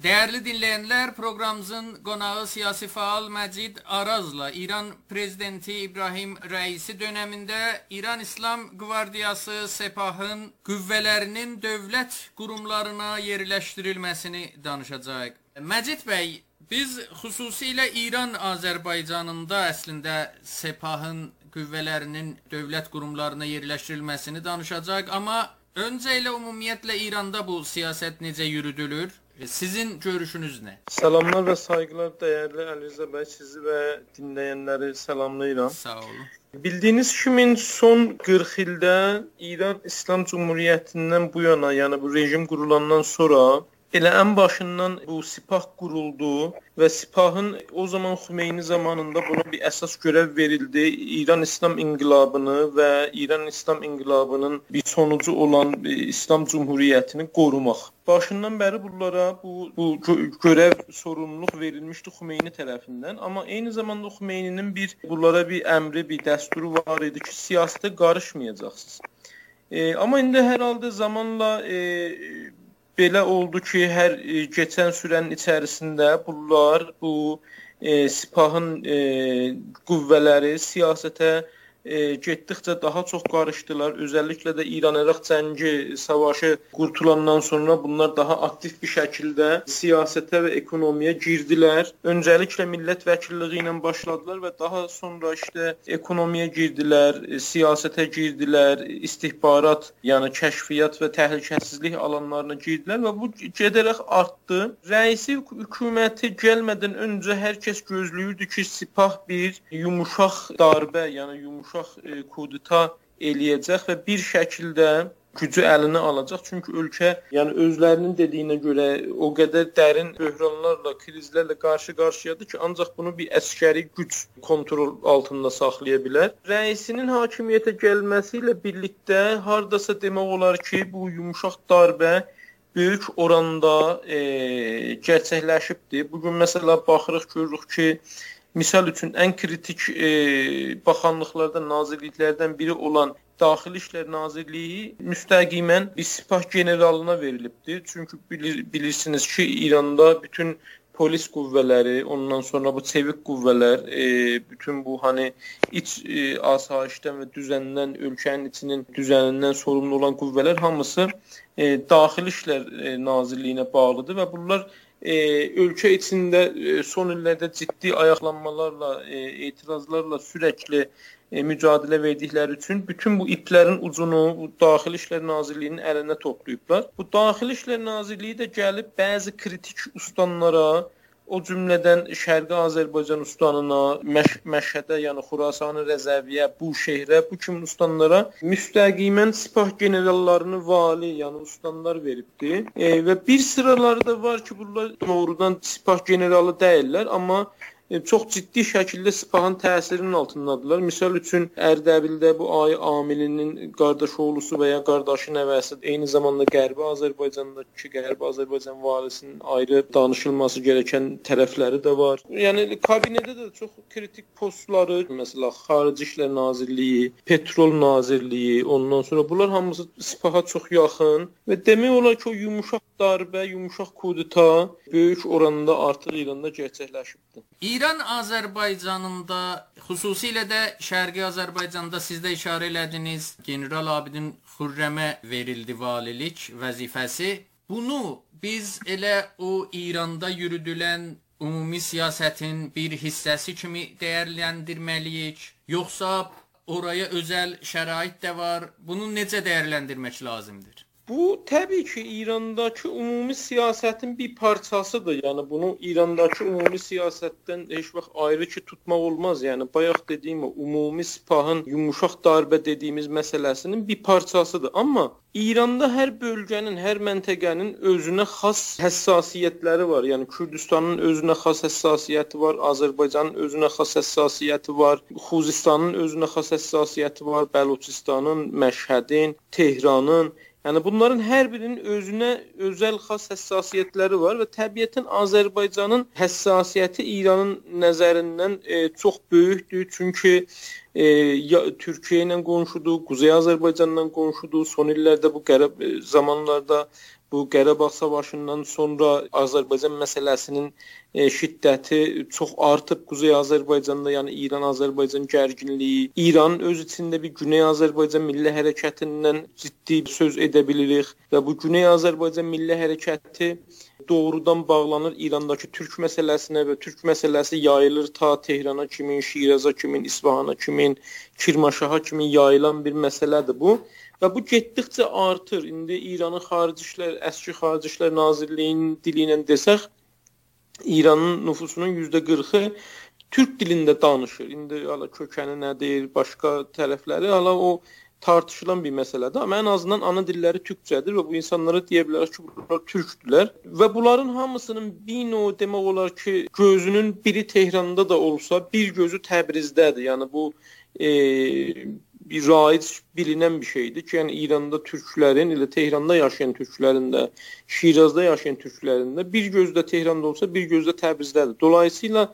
Dəyərli dinləyənlər, proqramımızın qonağı siyasi faal Məcid Arazla İran prezidenti İbrahim Rəisi dövründə İran İslam Qvardiyası Sepahın qüvvələrinin dövlət qurumlarına yerləşdirilməsini danışacağıq. Məcid bəy, biz xüsusilə İran Azərbaycanında əslində Sepahın qüvvələrinin dövlət qurumlarına yerləşdirilməsini danışacağıq, amma öncə ilə ümumiyyətlə İranda bu siyasət necə yürüdülür? E, sizin görüşünüz nə? Salamlar və sayğılar dəyərli Əlizə bəy, sizi və dinləyənləri salamlayıram. Sağ olun. Bildiyiniz kimi son 40 ildə İran İslam Cümhuriyyətindən bu yana, yəni bu rejim qurulandan sonra Elə ən başından bu Sipah quruldu və Sipahın o zaman Xümeyni zamanında buna bir əsas görəv verildi. İran İslam inqilabını və İran İslam inqilabının bir sonucu olan İslam Cümhuriyyətini qorumaq. Başından bəri bunlara bu bu görəv sorumluluq verilmişdi Xümeyni tərəfindən, amma eyni zamanda Xümeyninin bir bunlara bir əmri, bir dəsturu var idi ki, siyasətə qarışmayacaqsınız. E, amma indi hər halda zamanla e, belə oldu ki, hər e, keçən sürənin içərisində bunlar bu e, Sipahın e, qüvvələri siyasətə e, getdikcə daha çox qarışdılar. Özəlliklə də İran-İraq cəngi savaşı qurtulandan sonra bunlar daha aktiv bir şəkildə siyasətə və ekonomiyə girdilər. Öncəliklə millət vəkilliyi ilə başladılar və daha sonra işte ekonomiyə girdilər, e, siyasətə girdilər, istihbarat, yəni kəşfiyyat və təhlükəsizlik alanlarına girdilər və bu gedərək artdı. Rəisi hökuməti gəlmədən öncə hər kəs gözləyirdi ki, Sipah bir yumuşaq darbə, yəni yumuşaq uşaq e, kudeta eləyəcək və bir şəkildə gücü əlinə alacaq. Çünki ölkə, yəni özlərinin dediyinə görə o qədər dərin böhranlarla, krizlərlə qarşı-qarşıyadır ki, ancaq bunu bir əskəri güc kontrol altında saxlaya bilər. Rəisinin hakimiyyətə gəlməsi ilə birlikdə hardasa demək olar ki, bu yumşaq darbə böyük oranda e, gerçəkləşibdi. Bu gün məsələ baxırıq görürük ki, Misal üçün ən kritik e, baxanlıqlardan, nazirliklərdən biri olan Daxili İşlər Nazirliyi müstəqimən bir sipah generalına verilibdir. Çünki bilir, bilirsiniz ki, İranda bütün polis qüvvələri, ondan sonra bu çevik qüvvələr, e, bütün bu hani iç e, asayişdən və düzəndən, ölkənin içinin düzənindən sorumlu olan qüvvələr hamısı e, Daxili İşlər e, Nazirliyinə bağlıdır və bunlar e, ölkə içində e, son illərdə ciddi ayaqlanmalarla, e, etirazlarla sürəkli e, mücadilə verdikləri üçün bütün bu iplərin ucunu bu Daxili İşlər Nazirliyinin əlinə toplayıblar. Bu Daxili İşlər Nazirliyi də gəlib bəzi kritik ustanlara O cümlədən Şərqi Azərbaycan ustanına, Məş Məşhədə, yəni Xurasanı Rəzəviyə, bu şehrə, bu kimi ustanlara müstəqimən sipah generallarını vali, yəni ustanlar veribdi. E, və bir sıraları da var ki, bunlar doğrudan sipah generalı deyillər, amma çox ciddi şəkildə Sipahın təsirinin altındadılar. Misal üçün Ərdəbildə bu Ay Amilinin qardaş oğlusu və ya qardaşı nəvəsi, eyni zamanda Qərbi Azərbaycandakı Qərbi Azərbaycan valisinin ayrı danışılması gerəkən tərəfləri də var. Yəni kabinetdə də çox kritik postları, məsələn, Xarici İşlər Nazirliyi, Petrol Nazirliyi, ondan sonra bunlar hamısı Sipaha çox yaxın və demək olar ki, o yumşaq darbə, yumşaq kudeta böyük oranda artıq İranda gerçəkləşibdi. İran Azərbaycanında, xüsusilə də Şərqi Azərbaycanda siz də işarə elədiniz, General Abidin Xürrəmə verildi valilik vəzifəsi. Bunu biz elə o İranda yürüdülən ümumi siyasətin bir hissəsi kimi dəyərləndirməliyik, yoxsa oraya özəl şərait də var? Bunu necə dəyərləndirmək lazımdır? Bu təbii ki, İrandakı ümumi siyasətin bir parçasıdır. Yəni bunu İrandakı ümumi siyasətdən heç vaxt ayrı ki tutmaq olmaz. Yəni bayaq dediyim o ümumi sipahın yumuşaq darbə dediyimiz məsələsinin bir parçasıdır. Amma İranda hər bölgənin, hər məntəqənin özünə xas həssasiyyətləri var. Yəni Kürdistanın özünə xas həssasiyyəti var, Azərbaycanın özünə xas həssasiyyəti var, Xuzistanın özünə xas həssasiyyəti var, Bəluçistanın, Məşhədin, Tehranın Yəni bunların hər birinin özünə özəl xas həssasiyyətləri var və təbiətən Azərbaycanın həssasiyyəti İranın nəzərindən e, çox böyükdür. Çünki e, ya, Türkiyə ilə qonşudur, Quzey Azərbaycanla qonşudur. Son illərdə bu qərb e, zamanlarda bu Qarabağ savaşından sonra Azərbaycan məsələsinin e, şiddəti çox artıb Quzey Azərbaycanda, yəni İran-Azərbaycan gərginliyi, İran öz içində bir Güney Azərbaycan milli hərəkətindən ciddi söz edə bilirik və bu Güney Azərbaycan milli hərəkəti doğrudan bağlanır İrandakı türk məsələsinə və türk məsələsi yayılır ta Tehrana kimi, Şiraza kimi, İsfahana kimi, Kirmanşaha kimi yayılan bir məsələdir bu. Və bu getdikcə artır. İndi İranın xarici işlər, əski xarici işlər nazirliyinin dili ilə desək, İranın nüfusunun %40-ı türk dilində danışır. İndi hala kökəni nədir, başqa tərəfləri, hala o tartışılan bir məsələdir. Amma ən azından ana dilləri türkcədir və bu insanlara deyə bilərik ki, bunlar türkdülər və bunların hamısının bir növ demək olar ki, gözünün biri Tehranda da olsa, bir gözü Təbrizdədir. Yəni bu e, bir raic bilinən bir şeydir ki, yəni İranda türklərin, elə Tehranda yaşayan türklərin də, Şirazda yaşayan türklərin də bir gözdə Tehranda olsa, bir gözdə Təbrizdədir. Dolayısıyla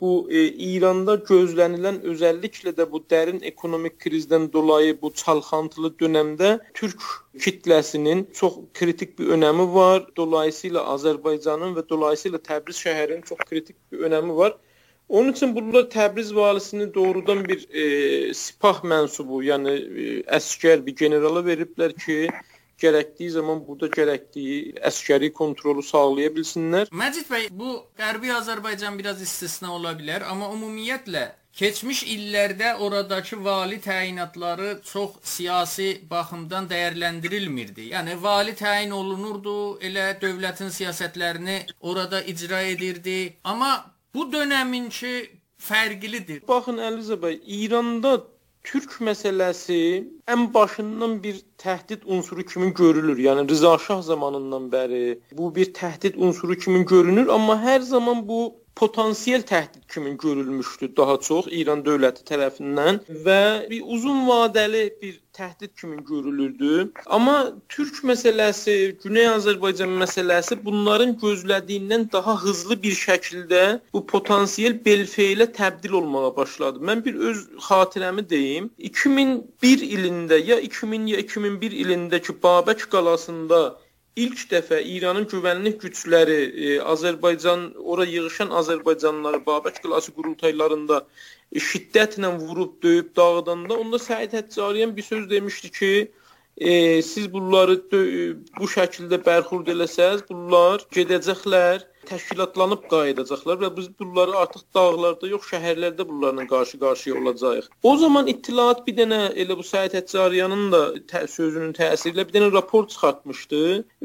bu e, İranda gözlənilən özəlliklə də bu dərin ekonomik krizdən dolayı bu çalxantılı dövrdə türk kitləsinin çox kritik bir önəmi var. Dolayısıyla Azərbaycanın və dolayısıyla Təbriz şəhərinin çox kritik bir önəmi var. Onun üçün bunlar Təbriz valisini doğrudan bir e, sipah mənsubu, yəni e, əskər bir generala veriblər ki, gərəkdiyi zaman burada gərəkdiyi əskəri kontrolu sağlaya bilsinlər. Məcid bəy, bu Qərbi Azərbaycan biraz istisna ola bilər, amma ümumiyyətlə Keçmiş illərdə oradakı vali təyinatları çox siyasi baxımdan dəyərləndirilmirdi. Yəni vali təyin olunurdu, elə dövlətin siyasətlərini orada icra edirdi. Amma bu dövrünki fərqlidir. Baxın Əliza bəy, İranda Türk məsələsi ən başından bir təhdid unsuru kimi görülür. Yəni Rıza Şah zamanından bəri bu bir təhdid unsuru kimi görünür, amma hər zaman bu potansiyel təhdid kimi görülmüşdü daha çox İran dövləti tərəfindən və bir uzun vadəli bir təhdid kimi görülürdü. Amma türk məsələsi, Güney Azərbaycan məsələsi bunların gözlədiyindən daha hızlı bir şəkildə bu potansiyel belfeylə təbdil olmağa başladı. Mən bir öz xatirəmi deyim. 2001 ilində ya 2000 ya 2001 ilindəki Babək qalasında ilk dəfə İranın güvənlik gücləri e, Azərbaycan ora yığışan Azərbaycanlıları Babək qlası qurultaylarında e, şiddətlə vurub döyüb dağıdanda onda Səid Həccariyan bir söz demişdi ki, e, siz bunları bu şəkildə bərxurd eləsəz, bunlar gedəcəklər təşkilatlanıb qayıdacaqlar və biz bunları artıq dağlarda yox, şəhərlərdə bunlarla qarşı-qarşıya olacağıq. O zaman İttilaat bir dənə elə bu Səid Həccariyanın da tə sözünün təsiri ilə bir dənə rapor çıxartmışdı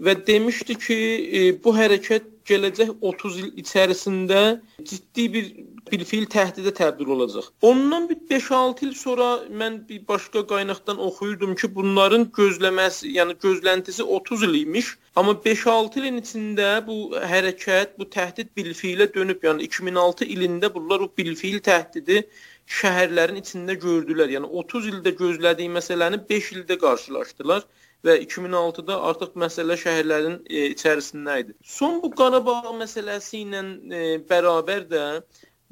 və demişdi ki, e, bu hərəkət gələcək 30 il içərisində ciddi bir bilfil təhdidə təbdil olacaq. Ondan bir 5-6 il sonra mən bir başqa qaynaqdan oxuyurdum ki, bunların gözləməsi, yəni gözləntisi 30 il imiş, amma 5-6 ilin içində bu hərəkət, bu təhdid bilfilə dönüb, yəni 2006 ilində bunlar o bilfil təhdidi şəhərlərin içində gördülər. Yəni 30 ildə gözlədiyi məsələni 5 ildə qarşılaşdılar və 2006-da artıq məsələ şəhərlərin e, içərisində idi. Son bu Qarabağ məsələsi ilə e, bərabər də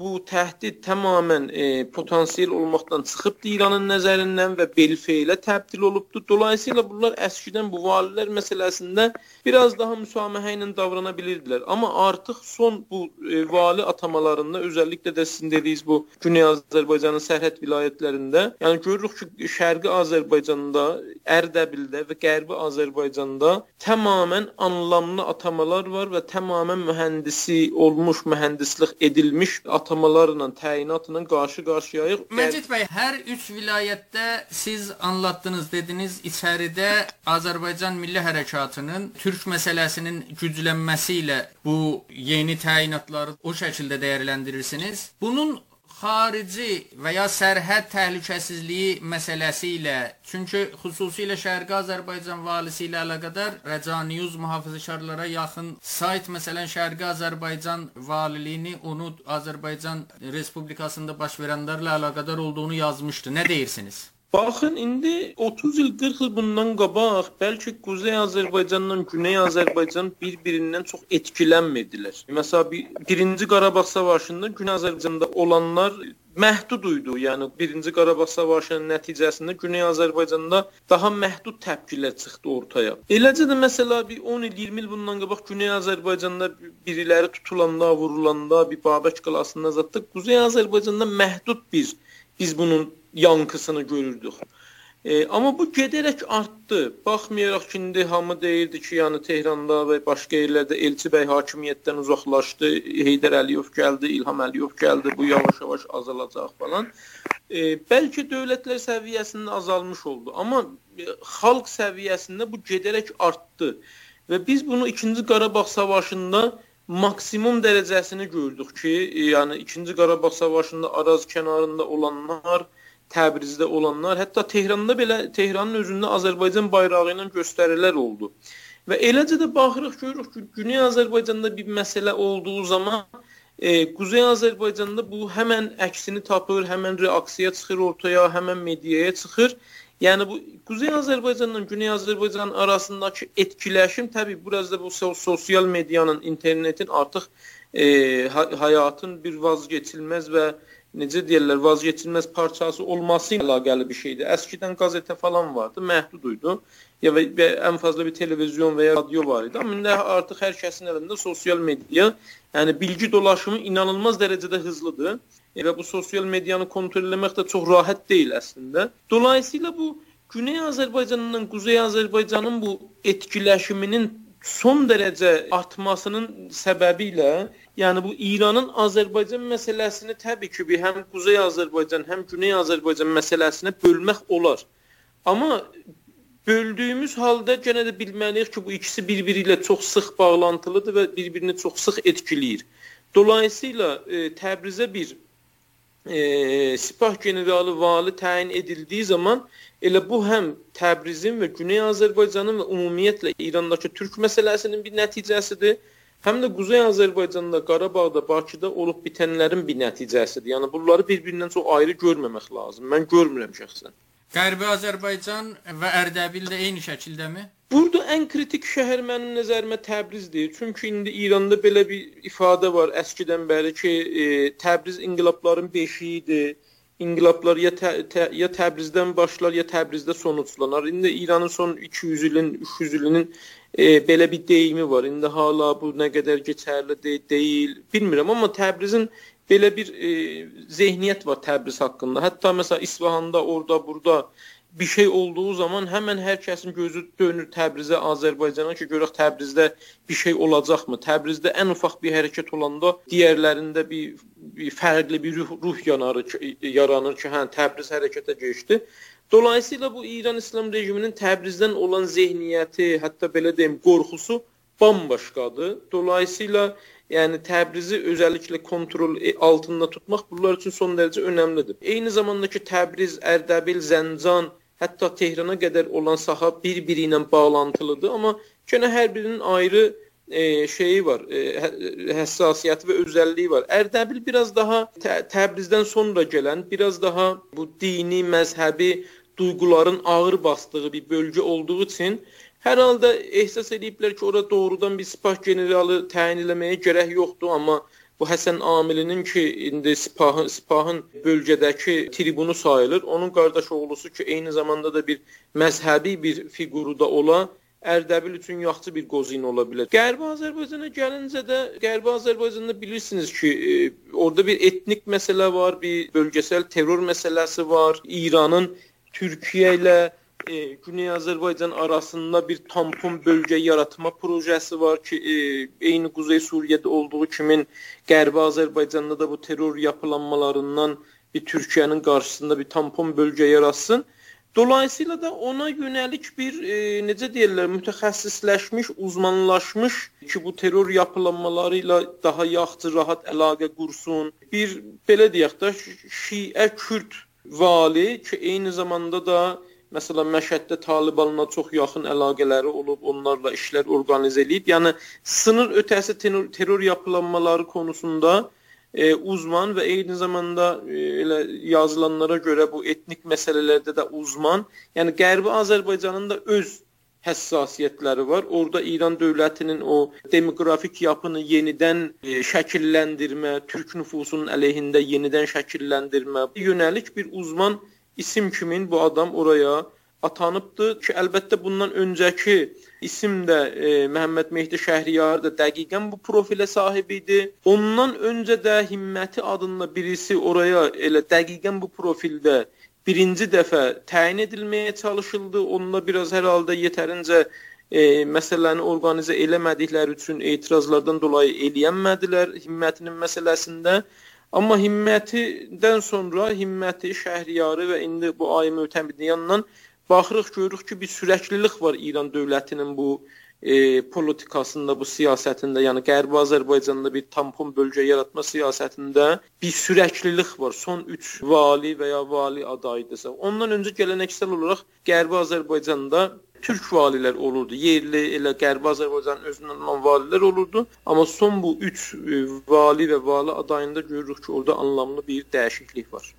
bu təhdid tamamilə e, potansiyel olmaqdan çıxıbdı İranın nəzərindən və belfeylə təbdil olubdu. Dolayısıyla bunlar əskidən bu valilər məsələsində biraz daha müsaməhə ilə davrana bilirdilər. Amma artıq son bu e, vali atamalarında özəlliklə də sizin dediyiniz bu Güney Azərbaycanın sərhəd vilayətlərində, yəni görürük ki, Şərqi Azərbaycanda, Ərdəbildə və Qərbi Azərbaycanda tamamilə anlamlı atamalar var və tamamilə mühəndisi olmuş, mühəndislik edilmiş atamalar atamalarla, təyinatla qarşı-qarşıyayıq. Məcid bəy, hər üç vilayətdə siz anlatdınız, dediniz, içəridə Azərbaycan Milli Hərəkatının türk məsələsinin güclənməsi ilə bu yeni təyinatları o şəkildə dəyərləndirirsiniz. Bunun xarici və ya sərhəd təhlükəsizliyi məsələsi ilə, çünki xüsusilə Şərqi Azərbaycan valisi ilə əlaqədar Rəca News mühafizəkarlara yaxın sayt məsələn Şərqi Azərbaycan valiliyini onu Azərbaycan Respublikasında baş verənlərlə əlaqədar olduğunu yazmışdı. Nə deyirsiniz? Baxın, indi 30 il, 40 il bundan qabaq bəlkə Quzey Azərbaycanla Güney Azərbaycan bir-birindən çox etkilənmirdilər. Məsələn, bir, birinci Qarabağ savaşında Güney Azərbaycanda olanlar məhdud idi. Yəni birinci Qarabağ savaşının nəticəsində Güney Azərbaycanda daha məhdud təpkilər çıxdı ortaya. Eləcə də məsələ bir 10 il, 20 il bundan qabaq Güney Azərbaycanda biriləri tutulanda, vurulanda, bir Babək qalasında zətdə Quzey Azərbaycanda məhdud bir biz bunun yankısını görürdük. E, amma bu gedərək artdı. Baxmayaraq ki, indi hamı deyirdi ki, yəni Tehranda və başqa yerlərdə Elçi bəy hakimiyyətdən uzaqlaşdı, Heydər Əliyev gəldi, İlham Əliyev gəldi, bu yavaş-yavaş azalacaq falan. E, bəlkə dövlətlər səviyyəsində azalmış oldu, amma e, xalq səviyyəsində bu gedərək artdı. Və biz bunu 2-ci Qarabağ savaşında maksimum dərəcəsini gördük ki, e, yəni 2-ci Qarabağ savaşında Araz kənarında olanlar Təbrizdə olanlar, hətta Tehranda belə Tehranın özündə Azərbaycan bayrağı ilə göstərilər oldu. Və eləcə də baxırıq görürük ki, Güney Azərbaycanda bir məsələ olduğu zaman e, Quzey Azərbaycanda bu həmən əksini tapır, həmən reaksiya çıxır ortaya, həmən mediaya çıxır. Yəni bu Quzey Azərbaycanla Güney Azərbaycan arasındakı etkiləşim təbii biraz da bu sosial medianın, internetin artıq e, həyatın bir vazgeçilməz və necə deyirlər, vazgeçilməz parçası olması ilə əlaqəli bir şeydir. Əskidən qəzetə falan vardı, məhdud idi. Ya və, və ən fazla bir televizyon və ya radio var idi. Amma indi artıq hər kəsin əlində sosial media, yəni bilgi dolaşımı inanılmaz dərəcədə hızlıdır. E, və bu sosial medianı kontrol etmək də çox rahat deyil əslində. Dolayısıyla bu Güney Azərbaycanla Quzey Azərbaycanın bu etkiləşiminin son dərəcə artmasının səbəbi ilə Yəni bu İranın Azərbaycan məsələsini təbii ki, bir həm Quzey Azərbaycan, həm Güney Azərbaycan məsələsinə bölmək olar. Amma böldüyümüz halda yenə də bilməliyik ki, bu ikisi bir-biri ilə çox sıx bağlantılıdır və bir-birini çox sıx etkiləyir. Dolayısıyla e, Təbrizə bir e, sipah generalı vali təyin edildiyi zaman elə bu həm Təbrizin və Güney Azərbaycanın və ümumiyyətlə İrandakı türk məsələsinin bir nəticəsidir həm də Quzey Azərbaycanda, Qarabağda, Bakıda olub bitənlərin bir nəticəsidir. Yəni bunları bir-birindən çox ayrı görməmək lazım. Mən görmürəm şəxsən. Qərbi Azərbaycan və Ərdəbil də eyni şəkildəmi? Burada ən kritik şəhər mənim nəzərimə Təbrizdir. Çünki indi İranda belə bir ifadə var əskidən bəri ki, e, Təbriz inqilabların beşiyidir. İnqilablar ya tə, tə, ya Təbrizdən başlar, ya Təbrizdə sonuclanar. İndi İranın son 200 ilin, 300 ilinin e, belə bir deyimi var. İndi hala bu nə qədər keçərli de deyil, bilmirəm, amma Təbrizin belə bir e, zehniyyət var Təbriz haqqında. Hətta məsələn İsfahanda, orada, burada bir şey olduğu zaman həmən hər kəsin gözü dönür Təbrizə, Azərbaycana ki, görək Təbrizdə bir şey olacaqmı? Təbrizdə ən ufaq bir hərəkət olanda digərlərində bir, bir fərqli bir ruh, ruh yanarı yaranır ki, hə Təbriz hərəkətə keçdi. Dolayısıyla bu İran İslam rejiminin Təbrizdən olan zehniyyəti, hətta belə deyim, qorxusu bambaşqadır. Dolayısıyla yəni Təbrizi özəlliklə kontrol e, altında tutmaq bunlar üçün son dərəcə önəmlidir. Eyni zamanda ki, Təbriz, Ərdəbil, Zəncan, hətta Tehrana qədər olan saha bir-biri ilə bağlantılıdır, amma yenə hər birinin ayrı e, şeyi var, e, hə, həssasiyyəti və özəlliyi var. Ərdəbil biraz daha Tə Təbrizdən sonra gələn, biraz daha bu dini, məzhəbi duyğuların ağır basdığı bir bölgə olduğu üçün hər halda ehsas ediblər ki, ora doğrudan bir sipah generalı təyin eləməyə gərək yoxdur, amma bu Həsən Amilinin ki, indi Sipahın Sipahın bölgədəki tribunu sayılır. Onun qardaş oğlusu ki, eyni zamanda da bir məzhəbi bir fiquru da ola, Ərdəbil üçün yaxşı bir qozin ola bilər. Qərbi Azərbaycana gəlincə də Qərbi Azərbaycanda bilirsiniz ki, e, orada bir etnik məsələ var, bir bölgəsəl terror məsələsi var. İranın Türkiyə ilə e, Güney Azərbaycan arasında bir tampon bölgə yaratma projesi var ki, e, eyni Quzey Suriyədə olduğu kimi Qərbi Azərbaycanda da bu terror yapılanmalarından bir Türkiyənin qarşısında bir tampon bölgə yaratsın. Dolayısıyla da ona yönəlik bir e, necə deyirlər, mütəxəssisləşmiş, uzmanlaşmış ki, bu terror yapılanmaları ilə daha yaxşı, rahat əlaqə qursun. Bir belə deyək də Şiə Kürd vali ki, eyni zamanda da məsələn Məşhəddə Talibanla çox yaxın əlaqələri olub, onlarla işlər orqanizə edib. Yəni sınır ötəsi terror, terror yapılanmaları konusunda e, uzman və eyni zamanda e, elə yazılanlara görə bu etnik məsələlərdə də uzman. Yəni Qərbi Azərbaycanın da öz həssasiyyətləri var. Orada İran dövlətinin o demoqrafik yapını yenidən e, şəkilləndirmə, türk nüfusunun əleyhində yenidən şəkilləndirmə yönəlik bir uzman isim kimin bu adam oraya atanıbdır ki, əlbəttə bundan öncəki isim də e, Məhəmməd Mehdi Şəhriyar da dəqiqən bu profilə sahib idi. Ondan öncə də Himməti adında birisi oraya elə dəqiqən bu profildə birinci dəfə təyin edilməyə çalışıldı. Onunla biraz hər halda yetərincə e, məsələni orqanizə eləmədikləri üçün etirazlardan dolayı eləyənmədilər Himmətinin məsələsində. Amma Himmətidən sonra Himməti, Şəhriyarı və indi bu ayı mötəmidin yanından baxırıq görürük ki, bir sürəklilik var İran dövlətinin bu e, politikasında, bu siyasətində, yəni Qərbi Azərbaycanda bir tampon bölgə yaratma siyasətində bir sürəklilik var. Son 3 vali və ya vali adayıdırsa. Ondan öncə gələneksel olaraq Qərbi Azərbaycanda türk valilər olurdu. Yerli elə Qərbi Azərbaycan özündən olan valilər olurdu. Amma son bu 3 e, vali və vali adayında görürük ki, orada anlamlı bir dəyişiklik var.